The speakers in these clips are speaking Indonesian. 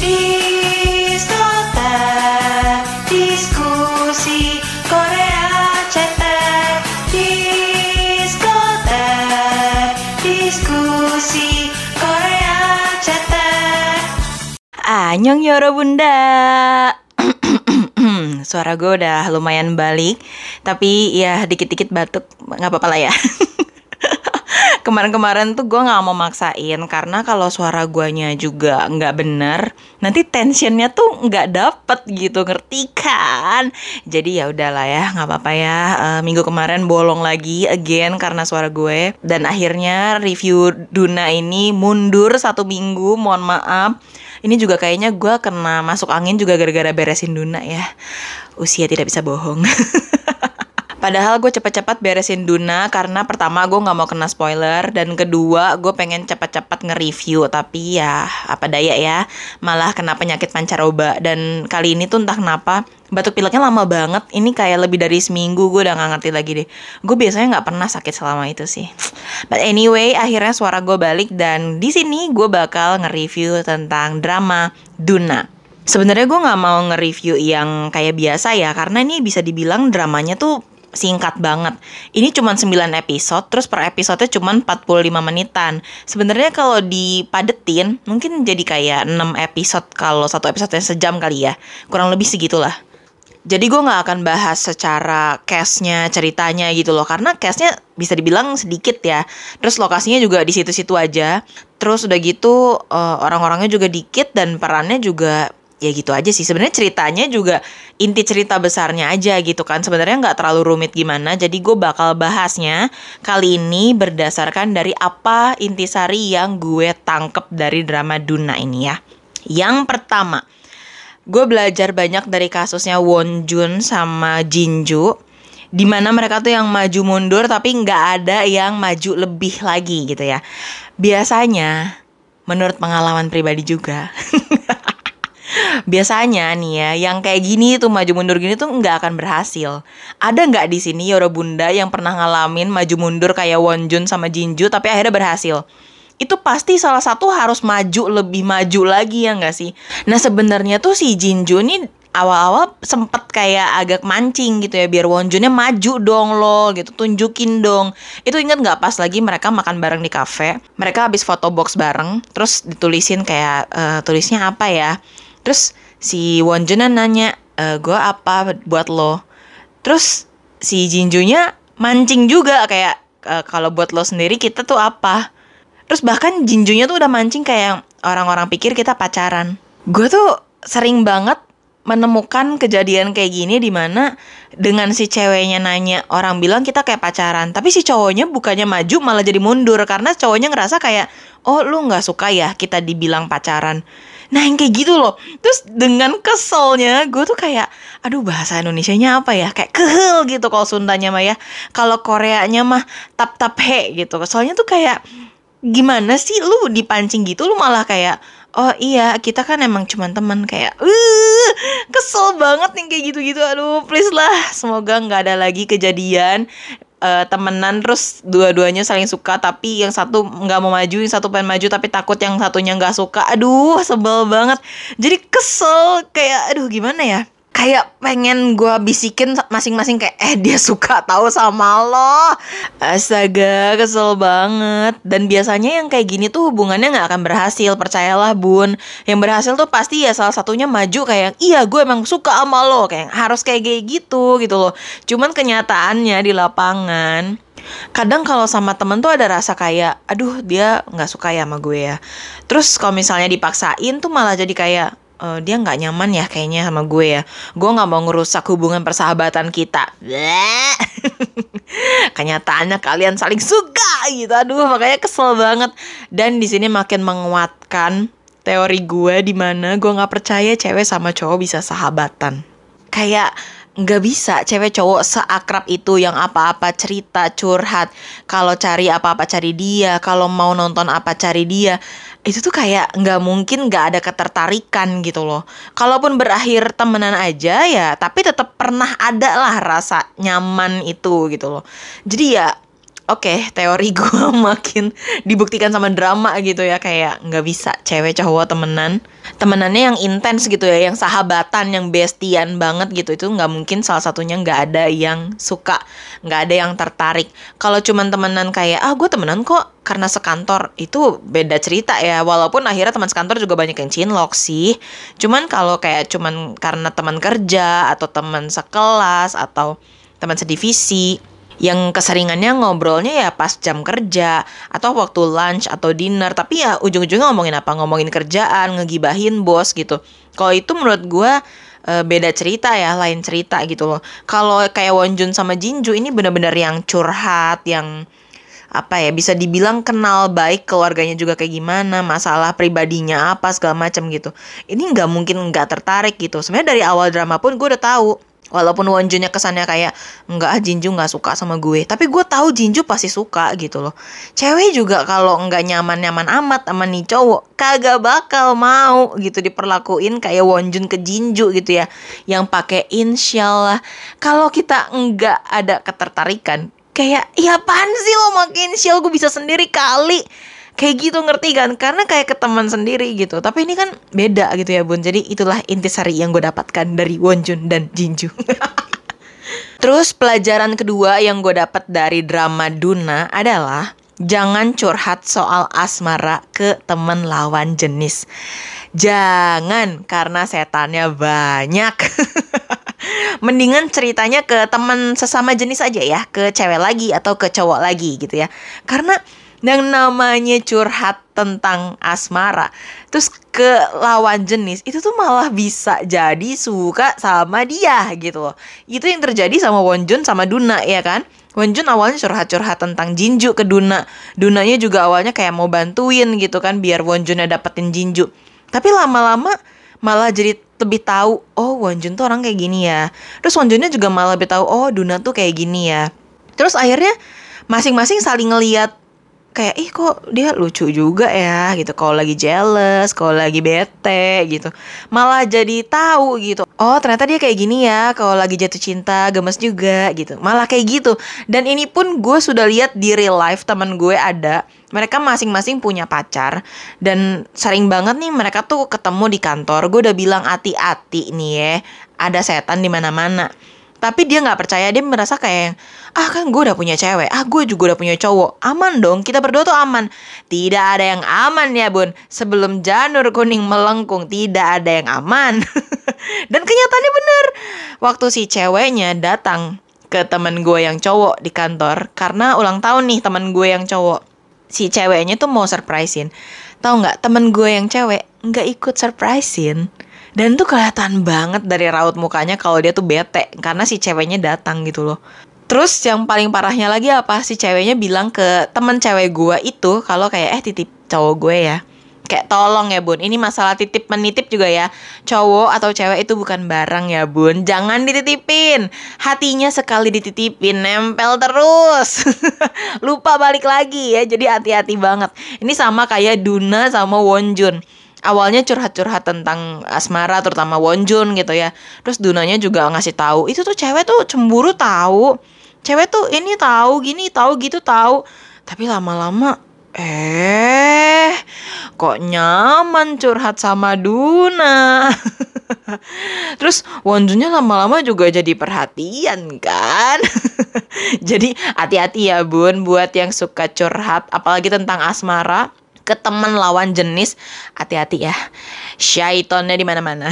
Diskotek Diskusi Korea Diskusi Korea Anyong Yoro Bunda. Suara gue udah lumayan balik Tapi ya dikit-dikit batuk nggak apa-apa lah ya Kemarin-kemarin tuh gue nggak mau maksain Karena kalau suara guanya juga nggak bener Nanti tensionnya tuh nggak dapet gitu Ngerti kan? Jadi ya udahlah ya nggak apa-apa ya Eh, Minggu kemarin bolong lagi again karena suara gue Dan akhirnya review Duna ini mundur satu minggu Mohon maaf ini juga kayaknya gue kena masuk angin juga gara-gara beresin Duna ya. Usia tidak bisa bohong. Padahal gue cepet-cepet beresin Duna karena pertama gue nggak mau kena spoiler dan kedua gue pengen cepet-cepet nge-review. Tapi ya apa daya ya? Malah kena penyakit pancaroba. Dan kali ini tuh entah kenapa batuk pileknya lama banget. Ini kayak lebih dari seminggu gue udah nggak ngerti lagi deh. Gue biasanya nggak pernah sakit selama itu sih. But anyway akhirnya suara gue balik dan di sini gue bakal nge-review tentang drama Duna. Sebenarnya gue nggak mau nge-review yang kayak biasa ya karena ini bisa dibilang dramanya tuh singkat banget. Ini cuma 9 episode, terus per episode cuma 45 menitan. Sebenarnya kalau dipadetin mungkin jadi kayak 6 episode kalau satu episode sejam kali ya. Kurang lebih segitulah. Jadi gue nggak akan bahas secara cast-nya, ceritanya gitu loh. Karena cast-nya bisa dibilang sedikit ya. Terus lokasinya juga di situ-situ aja. Terus udah gitu eh, orang-orangnya juga dikit dan perannya juga ya gitu aja sih. Sebenarnya ceritanya juga inti cerita besarnya aja gitu kan. Sebenarnya nggak terlalu rumit gimana. Jadi gue bakal bahasnya kali ini berdasarkan dari apa intisari yang gue tangkep dari drama Duna ini ya. Yang pertama, gue belajar banyak dari kasusnya Won Jun sama Jinju di mana mereka tuh yang maju mundur tapi nggak ada yang maju lebih lagi gitu ya biasanya menurut pengalaman pribadi juga biasanya nih ya yang kayak gini tuh maju mundur gini tuh nggak akan berhasil. Ada nggak di sini Yoro Bunda yang pernah ngalamin maju mundur kayak Won Jun sama Jinju tapi akhirnya berhasil? Itu pasti salah satu harus maju lebih maju lagi ya nggak sih? Nah sebenarnya tuh si Jinju nih awal-awal sempet kayak agak mancing gitu ya biar Wonjunnya maju dong lo gitu tunjukin dong. Itu inget nggak pas lagi mereka makan bareng di kafe? Mereka habis foto box bareng terus ditulisin kayak eh, tulisnya apa ya terus si Wonjunnya nanya e, gue apa buat lo? Terus si Jinjunya mancing juga kayak "E, kalau buat lo sendiri kita tuh apa? Terus bahkan Jinjunya tuh udah mancing kayak orang-orang pikir kita pacaran. Gue tuh sering banget menemukan kejadian kayak gini di mana dengan si ceweknya nanya orang bilang kita kayak pacaran tapi si cowoknya bukannya maju malah jadi mundur karena cowoknya ngerasa kayak oh lu nggak suka ya kita dibilang pacaran nah yang kayak gitu loh. Terus dengan keselnya gue tuh kayak aduh bahasa Indonesianya apa ya? Kayak kehel gitu kalau Sundanya mah ya. Kalau Koreanya mah tap tap he gitu. Soalnya tuh kayak gimana sih lu dipancing gitu lu malah kayak oh iya kita kan emang cuman teman. Kayak uh kesel banget nih kayak gitu-gitu. Aduh please lah semoga nggak ada lagi kejadian eh, temenan terus dua-duanya saling suka tapi yang satu nggak mau maju yang satu pengen maju tapi takut yang satunya nggak suka. Aduh sebel banget. Jadi kesel kayak aduh gimana ya kayak pengen gua bisikin masing-masing kayak eh dia suka tahu sama lo. Astaga kesel banget. Dan biasanya yang kayak gini tuh hubungannya nggak akan berhasil percayalah bun. Yang berhasil tuh pasti ya salah satunya maju kayak iya gue emang suka sama lo. Kayak harus kayak kayak gitu gitu loh. Cuman kenyataannya di lapangan kadang kalau sama temen tuh ada rasa kayak aduh dia nggak suka ya sama gue ya. Terus kalau misalnya dipaksain tuh malah jadi kayak "Eh, dia nggak nyaman ya kayaknya sama gue ya. Gue nggak mau ngerusak hubungan persahabatan kita. Kenyataannya kalian saling suka gitu. Aduh makanya kesel banget. Dan di sini makin menguatkan teori gue di mana gue nggak percaya cewek sama cowok bisa sahabatan. Kayak nggak bisa cewek cowok seakrab itu yang apa-apa cerita curhat. Kalau cari apa-apa cari dia kalau mau nonton apa cari dia itu tuh kayak nggak mungkin nggak ada ketertarikan gitu loh. Kalaupun berakhir temenan aja ya tapi tetap pernah ada lah rasa nyaman itu gitu loh. Jadi ya oke teori gue makin dibuktikan sama drama gitu ya kayak nggak bisa cewek cowok temenan. Temenannya yang intens gitu ya yang sahabatan yang bestian banget gitu. Itu nggak mungkin salah satunya nggak ada yang suka nggak ada yang tertarik. Kalau cuman temenan kayak ah gue temenan kok karena sekantor itu beda cerita ya. Walaupun akhirnya teman sekantor juga banyak yang cinlok sih. Cuman kalau kayak cuman karena teman kerja atau teman sekelas atau teman sedivisi yang keseringannya ngobrolnya ya pas jam kerja atau waktu lunch atau dinner. Tapi ya ujung-ujungnya ngomongin apa? Ngomongin kerjaan ngegibahin bos gitu. Kalau itu menurut gue eh, beda cerita ya lain cerita gitu loh. Kalau kayak Wonjun sama Jinju ini bener-bener yang curhat yang apa ya bisa dibilang kenal baik keluarganya juga kayak gimana masalah pribadinya apa segala macam gitu. Ini nggak mungkin nggak tertarik gitu. Sebenarnya dari awal drama pun gue udah tahu walaupun Wonjunnya kesannya kayak nggak Jinju nggak suka sama gue. Tapi gue tahu Jinju pasti suka gitu loh. Cewek juga kalau nggak nyaman nyaman amat sama nih cowok kagak bakal mau gitu diperlakuin kayak Wonjun ke Jinju gitu ya. Yang pakai insyaallah. Kalau kita nggak ada ketertarikan kayak ya apaan sih lo makin insyal gue bisa sendiri kali kayak gitu ngerti kan? Karena kayak ke teman sendiri gitu. Tapi ini kan beda gitu ya bun. Jadi itulah intisari yang gue dapatkan dari Wonjun dan Jinju terus pelajaran kedua yang gue dapat dari drama Duna adalah jangan curhat soal asmara ke teman lawan jenis. Jangan karena setannya banyak. Mendingan ceritanya ke teman sesama jenis aja ya. Ke cewek lagi atau ke cowok lagi gitu ya. Karena yang namanya curhat tentang asmara. Terus ke lawan jenis itu tuh malah bisa jadi suka sama dia gitu loh. Itu yang terjadi sama Wonjun sama Duna ya kan? Wonjun awalnya curhat-curhat tentang Jinju ke Duna. Dunanya juga awalnya kayak mau bantuin gitu kan biar Wonjunnya dapetin Jinju. Tapi lama-lama malah jadi lebih tahu oh Wonjun tuh orang kayak gini ya. Terus Wonjunnya juga malah lebih tahu oh Duna tuh kayak gini ya. Terus akhirnya masing-masing saling ngeliat kayak ih kok dia lucu juga ya? Gitu. Kalau lagi jealous kalau lagi bete gitu. Malah jadi tahu gitu. Oh ternyata dia kayak gini ya kalau lagi jatuh cinta gemes juga gitu. Malah kayak gitu. Dan ini pun gue sudah lihat di real life teman gue ada mereka masing-masing punya pacar dan sering banget nih mereka tuh ketemu di kantor. Gue udah bilang hati-hati nih ya ada setan di mana-mana tapi dia nggak percaya dia merasa kayak ah kan gue udah punya cewek ah gue juga udah punya cowok aman dong kita berdua tuh aman. Tidak ada yang aman ya bun. Sebelum janur kuning melengkung tidak ada yang aman. Dan kenyataannya bener. Waktu si ceweknya datang ke temen gue yang cowok di kantor karena ulang tahun nih temen gue yang cowok si ceweknya tuh mau surprisein. Tahu nggak temen gue yang cewek nggak ikut surprisein dan tuh kelihatan banget dari raut mukanya kalau dia tuh bete karena si ceweknya datang gitu loh. Terus yang paling parahnya lagi apa? Si ceweknya bilang ke temen cewek gue itu kalau kayak eh titip cowok gue ya. Kayak tolong ya bun, ini masalah titip menitip juga ya. Cowok atau cewek itu bukan barang ya bun. Jangan dititipin. Hatinya sekali dititipin, nempel terus. Lupa balik lagi ya, jadi hati-hati banget. Ini sama kayak Duna sama Wonjun awalnya curhat-curhat tentang asmara terutama Wonjun gitu ya. Terus Dunanya juga ngasih tahu itu tuh cewek tuh cemburu tahu cewek tuh ini tahu gini tahu gitu tahu tapi lama-lama eh kok nyaman curhat sama Duna? Terus Wonjunnya lama-lama juga jadi perhatian kan? Jadi hati-hati ya bun buat yang suka curhat Apalagi tentang asmara ke teman lawan jenis. Hati-hati ya. Syaitonnya di mana-mana.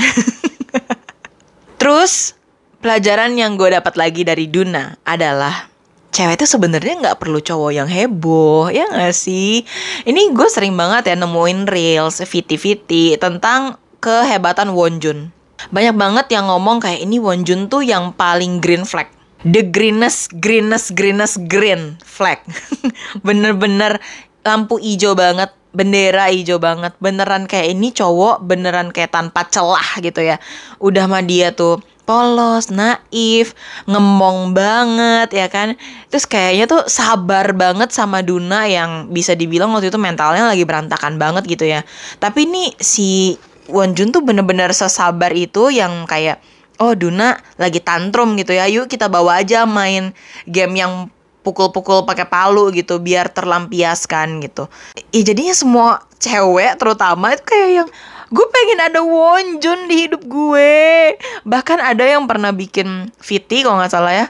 Terus pelajaran yang gue dapat lagi dari Duna adalah cewek itu sebenarnya nggak perlu cowok yang heboh ya nggak sih? Ini gue sering banget ya nemuin reels viti-viti tentang kehebatan Wonjun banyak banget yang ngomong kayak ini Wonjun tuh yang paling green flag. The greenest greenest greenest green flag. Bener-bener lampu hijau banget bendera hijau banget beneran kayak ini cowok beneran kayak tanpa celah gitu ya udah mah dia tuh polos, naif, ngemong banget ya kan. Terus kayaknya tuh sabar banget sama Duna yang bisa dibilang waktu itu mentalnya lagi berantakan banget gitu ya. Tapi ini si Wonjun tuh bener-bener sesabar itu yang kayak oh Duna lagi tantrum gitu ya. Yuk kita bawa aja main game yang pukul-pukul pakai palu gitu biar terlampiaskan gitu. Ya jadinya semua cewek terutama itu kayak yang gue pengen ada Wonjun di hidup gue. Bahkan ada yang pernah bikin Viti kalau nggak salah ya.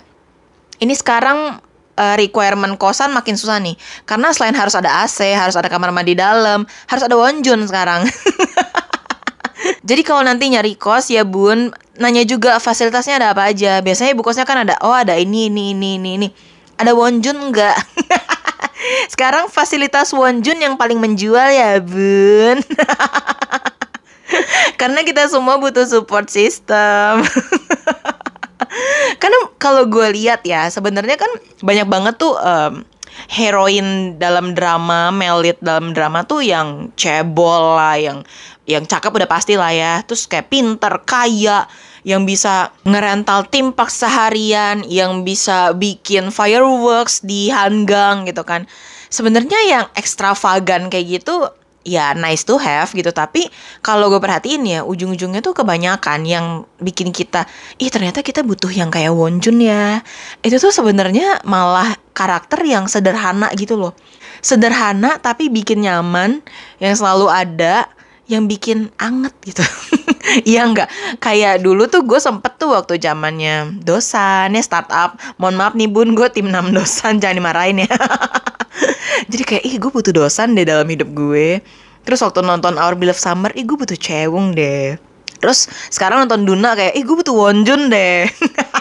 Ini sekarang uh, requirement kosan makin susah nih. Karena selain harus ada AC, harus ada kamar mandi dalam, harus ada Wonjun sekarang. Jadi kalau nanti nyari kos ya bun, nanya juga fasilitasnya ada apa aja. Biasanya ibu kosnya kan ada, oh ada ini, ini, ini, ini, ini. Ada Wonjun nggak? Sekarang fasilitas Wonjun yang paling menjual ya bun. Karena kita semua butuh support system. Karena kalau gue lihat ya, sebenarnya kan banyak banget tuh um, heroin dalam drama, melit dalam drama tuh yang cebol lah, yang yang cakep udah pasti lah ya. Terus kayak pinter, kaya, yang bisa ngerental timpak seharian, yang bisa bikin fireworks di hanggang gitu kan. Sebenarnya yang ekstravagan kayak gitu ya nice to have gitu. Tapi kalau gue perhatiin ya ujung-ujungnya tuh kebanyakan yang bikin kita ih ternyata kita butuh yang kayak Wonjun ya. Itu tuh sebenarnya malah karakter yang sederhana gitu loh. Sederhana tapi bikin nyaman yang selalu ada yang bikin anget gitu Iya enggak. Kayak dulu tuh gue sempet tuh waktu zamannya dosan ya startup. Mohon maaf nih bun gue tim 6 dosan jangan dimarahin ya. Jadi kayak ih gue butuh dosan deh dalam hidup gue. Terus waktu nonton Our Beloved Summer ih gue butuh cewung deh Terus sekarang nonton Duna kayak ih gue butuh Wonjun deh.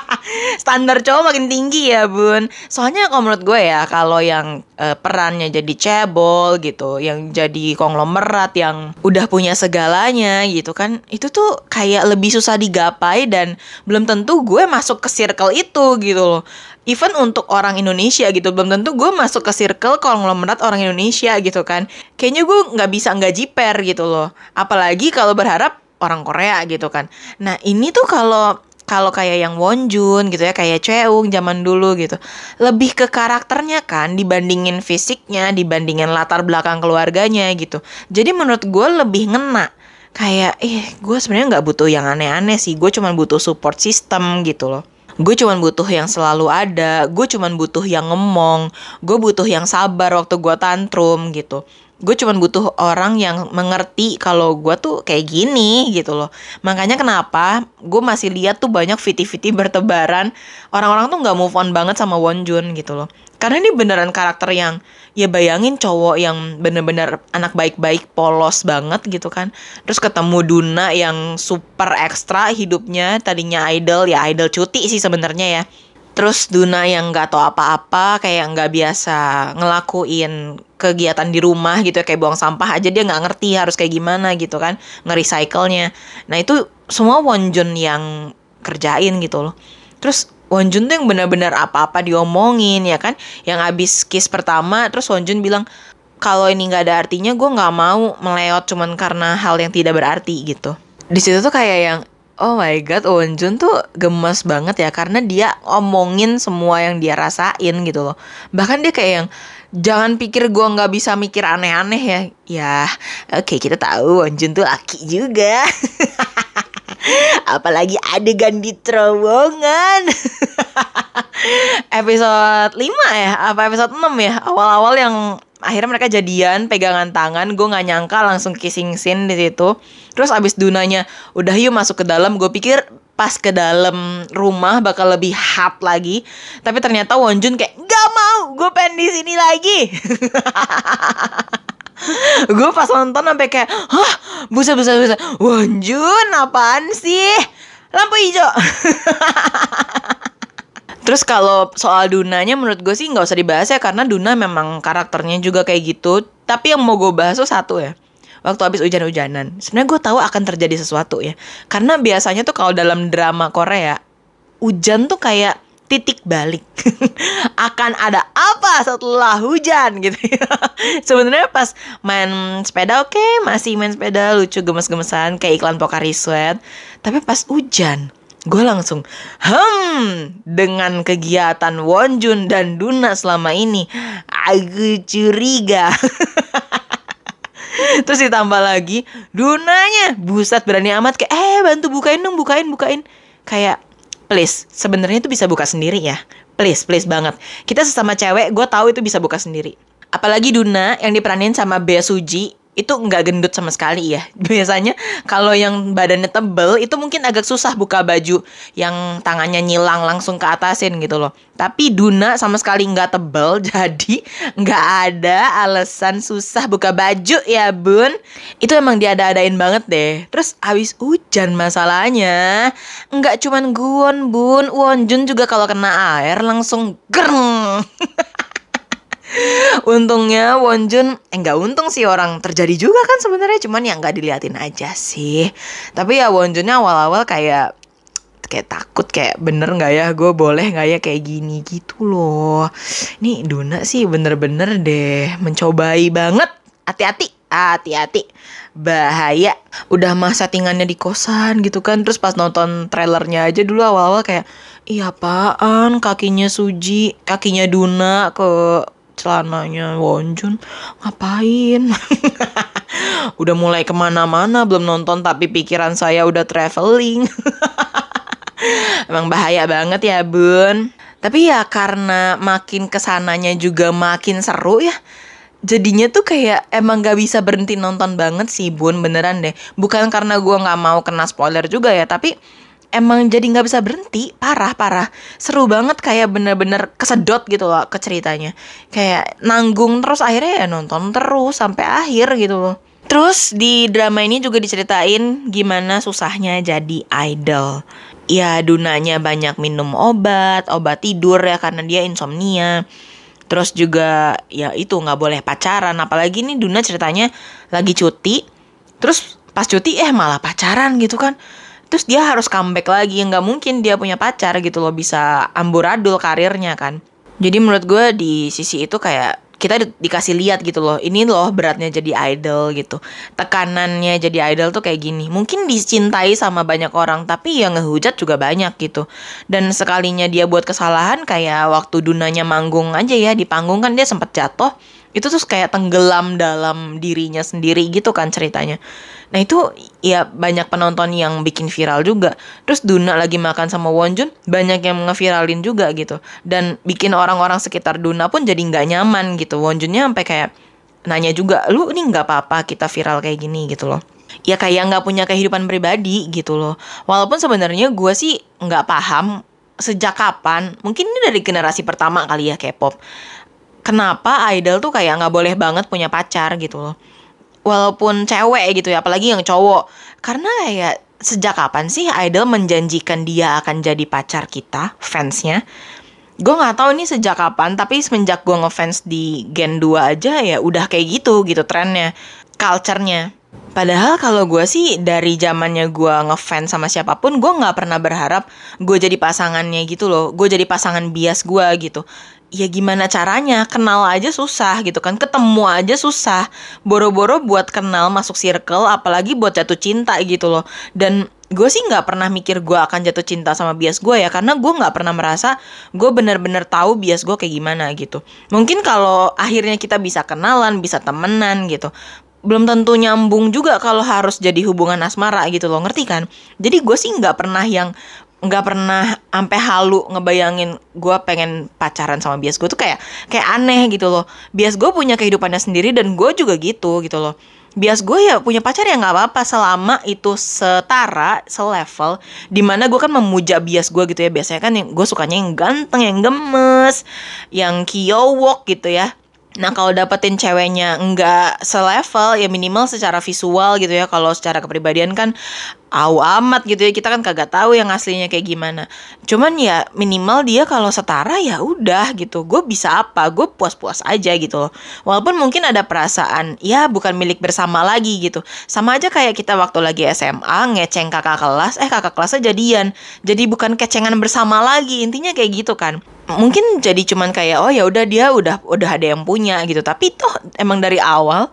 Standar cowok makin tinggi ya bun. Soalnya kalau menurut gue ya kalau yang uh, perannya jadi cebol gitu yang jadi konglomerat yang udah punya segalanya gitu kan itu tuh kayak lebih susah digapai dan belum tentu gue masuk ke circle itu gitu loh. Even untuk orang Indonesia gitu belum tentu gue masuk ke circle konglomerat orang Indonesia gitu kan. Kayaknya gue nggak bisa nggak jiper gitu loh. Apalagi kalau berharap orang Korea gitu kan. Nah ini tuh kalau kalau kayak yang Wonjun gitu ya kayak Cheung zaman dulu gitu lebih ke karakternya kan dibandingin fisiknya dibandingin latar belakang keluarganya gitu. Jadi menurut gue lebih ngena. Kayak eh gue sebenarnya nggak butuh yang aneh-aneh sih. Gue cuma butuh support system gitu loh. Gue cuma butuh yang selalu ada. Gue cuma butuh yang ngomong gue butuh yang sabar waktu gue tantrum gitu gue cuma butuh orang yang mengerti kalau gue tuh kayak gini gitu loh. Makanya kenapa gue masih lihat tuh banyak viti-viti bertebaran orang-orang tuh nggak move on banget sama Wonjun gitu loh. Karena ini beneran karakter yang ya bayangin cowok yang bener-bener anak baik-baik polos banget gitu kan. Terus ketemu Duna yang super ekstra hidupnya tadinya idol ya idol cuti sih sebenarnya ya terus Duna yang nggak tahu apa-apa kayak nggak biasa ngelakuin kegiatan di rumah gitu ya kayak buang sampah aja dia nggak ngerti harus kayak gimana gitu kan nge-recycle-nya. Nah itu semua Wonjun yang kerjain gitu loh. Terus Wonjun tuh yang benar-benar apa-apa diomongin ya kan? Yang abis kiss pertama terus Wonjun bilang kalau ini nggak ada artinya gue nggak mau meleot cuman karena hal yang tidak berarti gitu. Di situ tuh kayak yang Oh my god, Wonjun tuh gemes banget ya karena dia omongin semua yang dia rasain gitu loh. Bahkan dia kayak yang jangan pikir gue nggak bisa mikir aneh-aneh ya. Ya, oke okay, kita tahu Wonjun tuh laki juga. Apalagi adegan di terowongan. episode 5 ya? Apa episode 6 ya? Awal-awal yang akhirnya mereka jadian pegangan tangan gue nggak nyangka langsung kissing scene di situ. Terus abis dunanya udah yuk masuk ke dalam gue pikir pas ke dalam rumah bakal lebih hot lagi. Tapi ternyata Wonjun kayak nggak mau gue pengen di sini lagi. Gue pas nonton sampai kayak hah busa busa busa Wonjun apaan sih? Lampu hijau Terus kalau soal Dunanya menurut gue sih nggak usah dibahas ya karena Duna memang karakternya juga kayak gitu. Tapi yang mau gue bahas tuh satu ya. Waktu habis hujan-hujanan. Sebenarnya gue tahu akan terjadi sesuatu ya. Karena biasanya tuh kalau dalam drama Korea, hujan tuh kayak titik balik. akan ada apa setelah hujan gitu ya. Sebenarnya pas main sepeda oke, okay, masih main sepeda lucu gemes-gemesan kayak iklan Pocari Sweat. Tapi pas hujan, gue langsung hmm dengan kegiatan Wonjun dan Duna selama ini. Aku curiga. Terus ditambah lagi Dunanya buset berani amat kayak eh bantu bukain dong bukain bukain. Kayak please sebenarnya itu bisa buka sendiri ya? Please please banget. Kita sesama cewek gue tahu itu bisa buka sendiri. Apalagi Duna yang diperanin sama Bea Suji itu nggak gendut sama sekali ya biasanya kalau yang badannya tebel itu mungkin agak susah buka baju yang tangannya nyilang langsung ke atasin gitu loh. Tapi Duna sama sekali nggak tebel jadi nggak ada alasan susah buka baju ya bun. Itu emang diada-adain banget deh. Terus habis hujan masalahnya nggak cuman Guon bun. Wonjun juga kalau kena air langsung gereng Untungnya Wonjun eh untung sih orang terjadi juga kan sebenarnya cuman yang nggak diliatin aja sih. Tapi ya Wonjunnya awal-awal kayak kayak takut kayak bener nggak ya gue boleh nggak ya kayak gini gitu loh. Nih Duna sih bener-bener deh mencobai banget. Hati-hati, hati-hati. Bahaya. Udah mah settingannya di kosan gitu kan. Terus pas nonton trailernya aja dulu awal-awal kayak Iya apaan kakinya Suji, kakinya Duna ke celananya Wonjun. Ngapain? Udah mulai ke mana-mana belum nonton tapi pikiran saya udah traveling. Emang bahaya banget ya bun. Tapi ya karena makin ke sananya juga makin seru ya jadinya tuh kayak emang gak bisa berhenti nonton banget sih bun. Beneran deh. Bukan karena gua nggak mau kena spoiler juga ya tapi emang jadi nggak bisa berhenti parah parah. Seru banget kayak bener-bener kesedot gitu loh ke ceritanya. Kayak nanggung terus akhirnya ya nonton terus sampai akhir gitu loh. Terus di drama ini juga diceritain gimana susahnya jadi idol. Ya Dunanya banyak minum obat obat tidur ya karena dia insomnia. Terus juga ya itu nggak boleh pacaran. Apalagi nih Duna ceritanya lagi cuti. Terus pas cuti eh malah pacaran gitu kan terus dia harus comeback lagi. Nggak mungkin dia punya pacar gitu loh bisa amburadul karirnya kan. Jadi menurut gue di sisi itu kayak kita di- dikasih lihat gitu loh ini loh beratnya jadi idol gitu. Tekanannya jadi idol tuh kayak gini. Mungkin dicintai sama banyak orang tapi yang ngehujat juga banyak gitu. Dan sekalinya dia buat kesalahan kayak waktu Dunanya manggung aja ya di panggung kan dia sempat jatuh. Itu tuh kayak tenggelam dalam dirinya sendiri gitu kan ceritanya Nah itu ya banyak penonton yang bikin viral juga. Terus Duna lagi makan sama Wonjun banyak yang ngeviralin juga gitu. Dan bikin orang-orang sekitar Duna pun jadi nggak nyaman gitu. Wonjunnya sampai kayak nanya juga, lu ini nggak apa-apa kita viral kayak gini gitu loh. Ya kayak nggak punya kehidupan pribadi gitu loh. Walaupun sebenarnya gue sih nggak paham sejak kapan. Mungkin ini dari generasi pertama kali ya K-pop. Kenapa idol tuh kayak nggak boleh banget punya pacar gitu loh walaupun cewek gitu ya apalagi yang cowok karena kayak sejak kapan sih idol menjanjikan dia akan jadi pacar kita fansnya gue nggak tahu ini sejak kapan tapi semenjak gue ngefans di Gen 2 aja ya udah kayak gitu gitu trennya culture-nya Padahal kalau gue sih dari zamannya gue ngefans sama siapa pun, gue nggak pernah berharap gue jadi pasangannya gitu loh. Gue jadi pasangan bias gue gitu. Ya gimana caranya? Kenal aja susah gitu kan. Ketemu aja susah. Boro-boro buat kenal masuk circle, apalagi buat jatuh cinta gitu loh. Dan gue sih nggak pernah mikir gue akan jatuh cinta sama bias gue ya karena gue nggak pernah merasa gue bener-bener tahu bias gue kayak gimana gitu mungkin kalau akhirnya kita bisa kenalan bisa temenan gitu belum tentu nyambung juga kalau harus jadi hubungan asmara gitu loh ngerti kan jadi gue sih nggak pernah yang nggak pernah sampai halu ngebayangin gue pengen pacaran sama bias gue tuh kayak kayak aneh gitu loh. Bias gue punya kehidupannya sendiri dan gue juga gitu gitu loh. Bias gue ya punya pacar ya nggak apa-apa selama itu setara selevel di mana gue kan memuja bias gue gitu ya. Biasanya kan yang gue sukanya yang ganteng yang gemes yang kiowok gitu ya Nah kalau dapetin ceweknya nggak selevel ya minimal secara visual gitu ya kalau secara kepribadian kan au amat gitu ya kita kan kagak tahu yang aslinya kayak gimana. Cuman ya minimal dia kalau setara ya udah gitu. Gue bisa apa? Gue puas-puas aja gitu loh. Walaupun mungkin ada perasaan ya bukan milik bersama lagi gitu. Sama aja kayak kita waktu lagi SMA ngeceng kakak kelas, eh kakak kelasnya jadian. Jadi bukan kecengan bersama lagi. Intinya kayak gitu kan mungkin jadi cuman kayak oh ya udah dia udah udah ada yang punya gitu. Tapi toh emang dari awal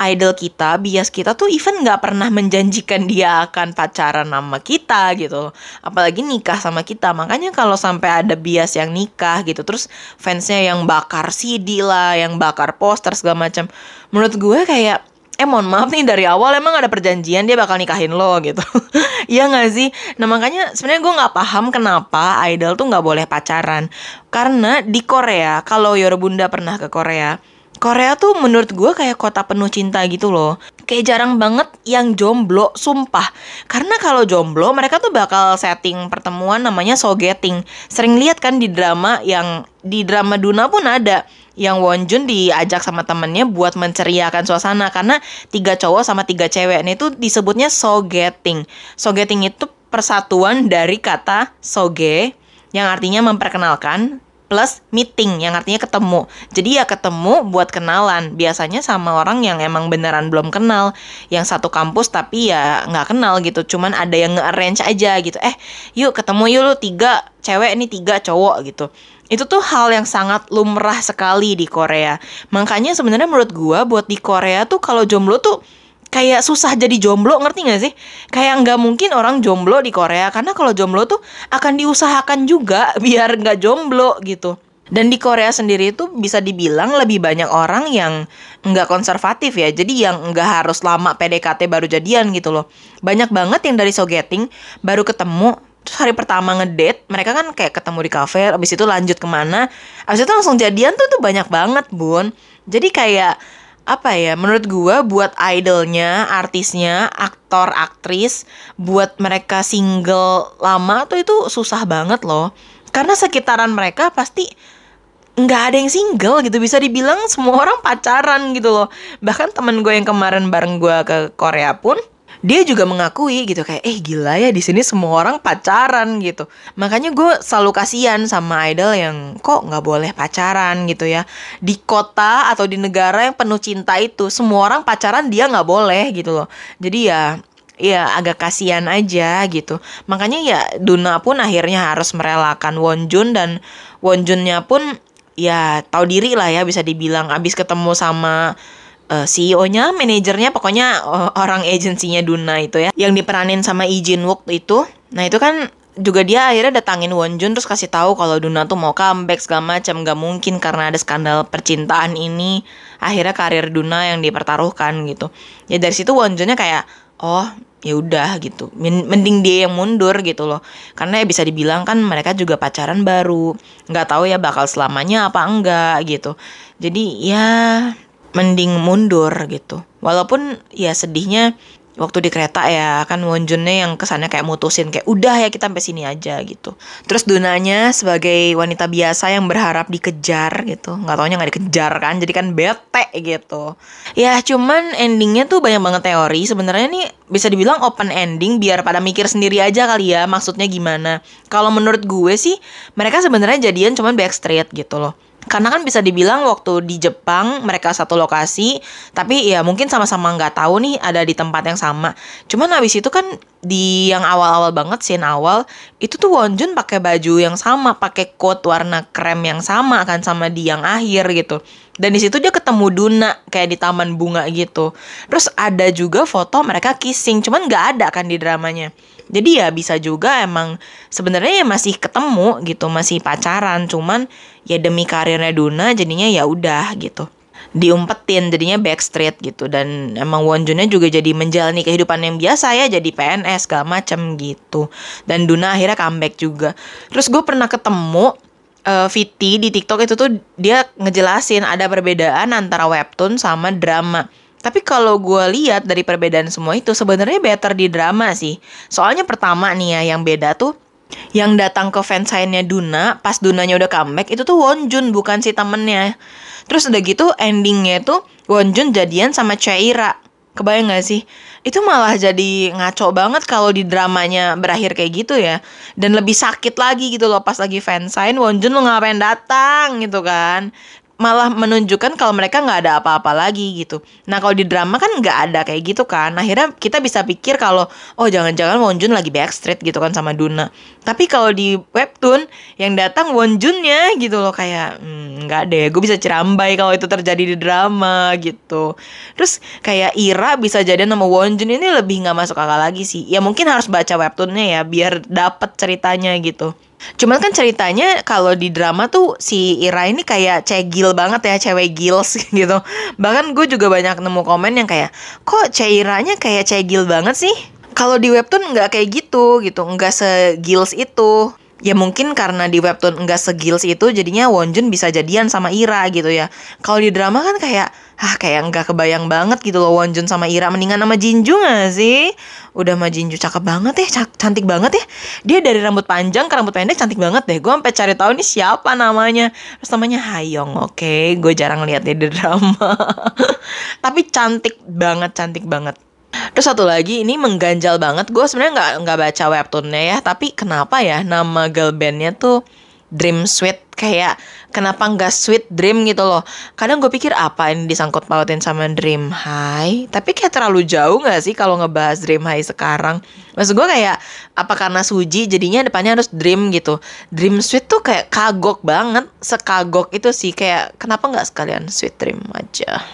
idol kita bias kita tuh even nggak pernah menjanjikan dia akan pacaran sama kita gitu. Apalagi nikah sama kita. Makanya kalau sampai ada bias yang nikah gitu terus fansnya yang bakar CD lah yang bakar poster segala macam menurut gue kayak eh mohon maaf nih dari awal emang ada perjanjian dia bakal nikahin lo gitu. Iya gak sih? Nah makanya sebenarnya gue nggak paham kenapa idol tuh nggak boleh pacaran. Karena di Korea kalau Yorobunda pernah ke Korea Korea tuh menurut gue kayak kota penuh cinta gitu loh. Kayak jarang banget yang jomblo, sumpah. Karena kalau jomblo mereka tuh bakal setting pertemuan namanya sogeting Sering lihat kan di drama yang di drama Duna pun ada yang Wonjun diajak sama temennya buat menceriakan suasana karena tiga cowok sama tiga cewek ini tuh disebutnya sogeting. Sogeting itu persatuan dari kata soge yang artinya memperkenalkan plus meeting yang artinya ketemu. Jadi ya ketemu buat kenalan. Biasanya sama orang yang emang beneran belum kenal, yang satu kampus tapi ya nggak kenal gitu. Cuman ada yang nge-arrange aja gitu. Eh, yuk ketemu yuk lu tiga cewek ini tiga cowok gitu. Itu tuh hal yang sangat lumrah sekali di Korea. Makanya sebenarnya menurut gua buat di Korea tuh kalau jomblo tuh kayak susah jadi jomblo ngerti gak sih? Kayak nggak mungkin orang jomblo di Korea karena kalau jomblo tuh akan diusahakan juga biar nggak jomblo gitu. Dan di Korea sendiri itu bisa dibilang lebih banyak orang yang nggak konservatif ya. Jadi yang nggak harus lama PDKT baru jadian gitu loh. Banyak banget yang dari sogeting baru ketemu terus hari pertama ngedate mereka kan kayak ketemu di kafe abis itu lanjut ke mana. Abis itu langsung jadian tuh tuh banyak banget bun. Jadi kayak apa ya menurut gua buat idolnya artisnya aktor aktris buat mereka single lama tuh itu susah banget loh. Karena sekitaran mereka pasti nggak ada yang single gitu. Bisa dibilang semua orang pacaran gitu loh. Bahkan temen gue yang kemarin bareng gue ke Korea pun dia juga mengakui gitu kayak eh gila ya di sini semua orang pacaran gitu. Makanya gue selalu kasihan sama idol yang kok nggak boleh pacaran gitu ya. Di kota atau di negara yang penuh cinta itu semua orang pacaran dia nggak boleh gitu loh. Jadi ya ya agak kasihan aja gitu. Makanya ya Duna pun akhirnya harus merelakan Wonjun dan Wonjunnya pun ya tahu diri lah ya bisa dibilang. Abis ketemu sama uh, CEO-nya, manajernya, pokoknya uh, orang agensinya Duna itu ya, yang diperanin sama Lee Jin Wook itu. Nah itu kan juga dia akhirnya datangin Wonjun terus kasih tahu kalau Duna tuh mau comeback segala macam gak mungkin karena ada skandal percintaan ini. Akhirnya karir Duna yang dipertaruhkan gitu. Ya dari situ Wonjunnya kayak oh ya udah gitu. Mending dia yang mundur gitu loh. Karena ya bisa dibilang kan mereka juga pacaran baru. Nggak tahu ya bakal selamanya apa enggak gitu. Jadi ya mending mundur gitu. Walaupun ya sedihnya waktu di kereta ya kan Wonjunnya yang kesannya kayak mutusin kayak udah ya kita sampai sini aja gitu. Terus Dunanya sebagai wanita biasa yang berharap dikejar gitu, nggak taunya nggak dikejar kan, jadi kan bete gitu. Ya cuman endingnya tuh banyak banget teori. Sebenarnya nih bisa dibilang open ending biar pada mikir sendiri aja kali ya maksudnya gimana. Kalau menurut gue sih mereka sebenarnya jadian cuman backstreet gitu loh karena kan bisa dibilang waktu di Jepang mereka satu lokasi tapi ya mungkin sama-sama nggak tahu nih ada di tempat yang sama. Cuman habis itu kan di yang awal-awal banget scene awal itu tuh Wonjun pakai baju yang sama pakai coat warna krem yang sama kan sama di yang akhir gitu. Dan di situ dia ketemu Duna kayak di taman bunga gitu. Terus ada juga foto mereka kissing cuman nggak ada kan di dramanya. Jadi ya bisa juga emang sebenarnya ya masih ketemu gitu, masih pacaran, cuman ya demi karirnya Duna jadinya ya udah gitu diumpetin jadinya backstreet gitu dan emang Wonjunnya juga jadi menjalani kehidupan yang biasa ya jadi PNS segala macem gitu dan Duna akhirnya comeback juga terus gue pernah ketemu uh, Viti di TikTok itu tuh dia ngejelasin ada perbedaan antara webtoon sama drama tapi kalau gue lihat dari perbedaan semua itu sebenarnya better di drama sih. Soalnya pertama nih ya yang beda tuh yang datang ke fansign-nya Duna pas Dunanya udah comeback itu tuh Wonjun bukan si temennya. Terus udah gitu endingnya tuh Wonjun jadian sama Chaira. Kebayang gak sih? Itu malah jadi ngaco banget kalau di dramanya berakhir kayak gitu ya. Dan lebih sakit lagi gitu loh pas lagi fansign Wonjun lo ngapain datang gitu kan malah menunjukkan kalau mereka nggak ada apa-apa lagi gitu. Nah kalau di drama kan nggak ada kayak gitu kan. Akhirnya kita bisa pikir kalau oh jangan-jangan Wonjun lagi backstreet gitu kan sama Duna. Tapi kalau di webtoon yang datang Wonjunnya gitu loh kayak hmm, nggak hmm, deh. Gue bisa cerambai kalau itu terjadi di drama gitu. Terus kayak Ira bisa jadi nama Wonjun ini lebih nggak masuk akal lagi sih. Ya mungkin harus baca webtoonnya ya biar dapet ceritanya gitu. Cuman kan ceritanya kalau di drama tuh si Ira ini kayak cegil banget ya, cewek gils gitu. Bahkan gue juga banyak nemu komen yang kayak, kok Cairanya kayak cegil banget sih? Kalau di webtoon nggak kayak gitu gitu, nggak segils itu. Ya mungkin karena di webtoon nggak segils itu jadinya Wonjun bisa jadian sama Ira gitu ya. Kalau di drama kan kayak ah kayak nggak kebayang banget gitu loh Wonjun sama Ira mendingan sama Jinju gak sih? Udah sama Jinju cakep banget ya, ca- cantik banget ya. Dia dari rambut panjang ke rambut pendek cantik banget deh. Gue sampai cari tahu nih siapa namanya. Terus namanya Hayong. Oke, gue jarang lihat dia di drama. Tapi cantik banget, cantik banget. Terus satu lagi ini mengganjal banget. Gue sebenarnya nggak nggak baca webtoonnya ya, tapi kenapa ya nama girl bandnya tuh Dream Sweet kayak kenapa nggak Sweet Dream gitu loh? Kadang gue pikir apa ini disangkut pautin sama Dream High, tapi kayak terlalu jauh nggak sih kalau ngebahas Dream High sekarang? Maksud gue kayak apa karena Suji jadinya depannya harus Dream gitu? Dream Sweet tuh kayak kagok banget, sekagok itu sih kayak kenapa nggak sekalian Sweet Dream aja?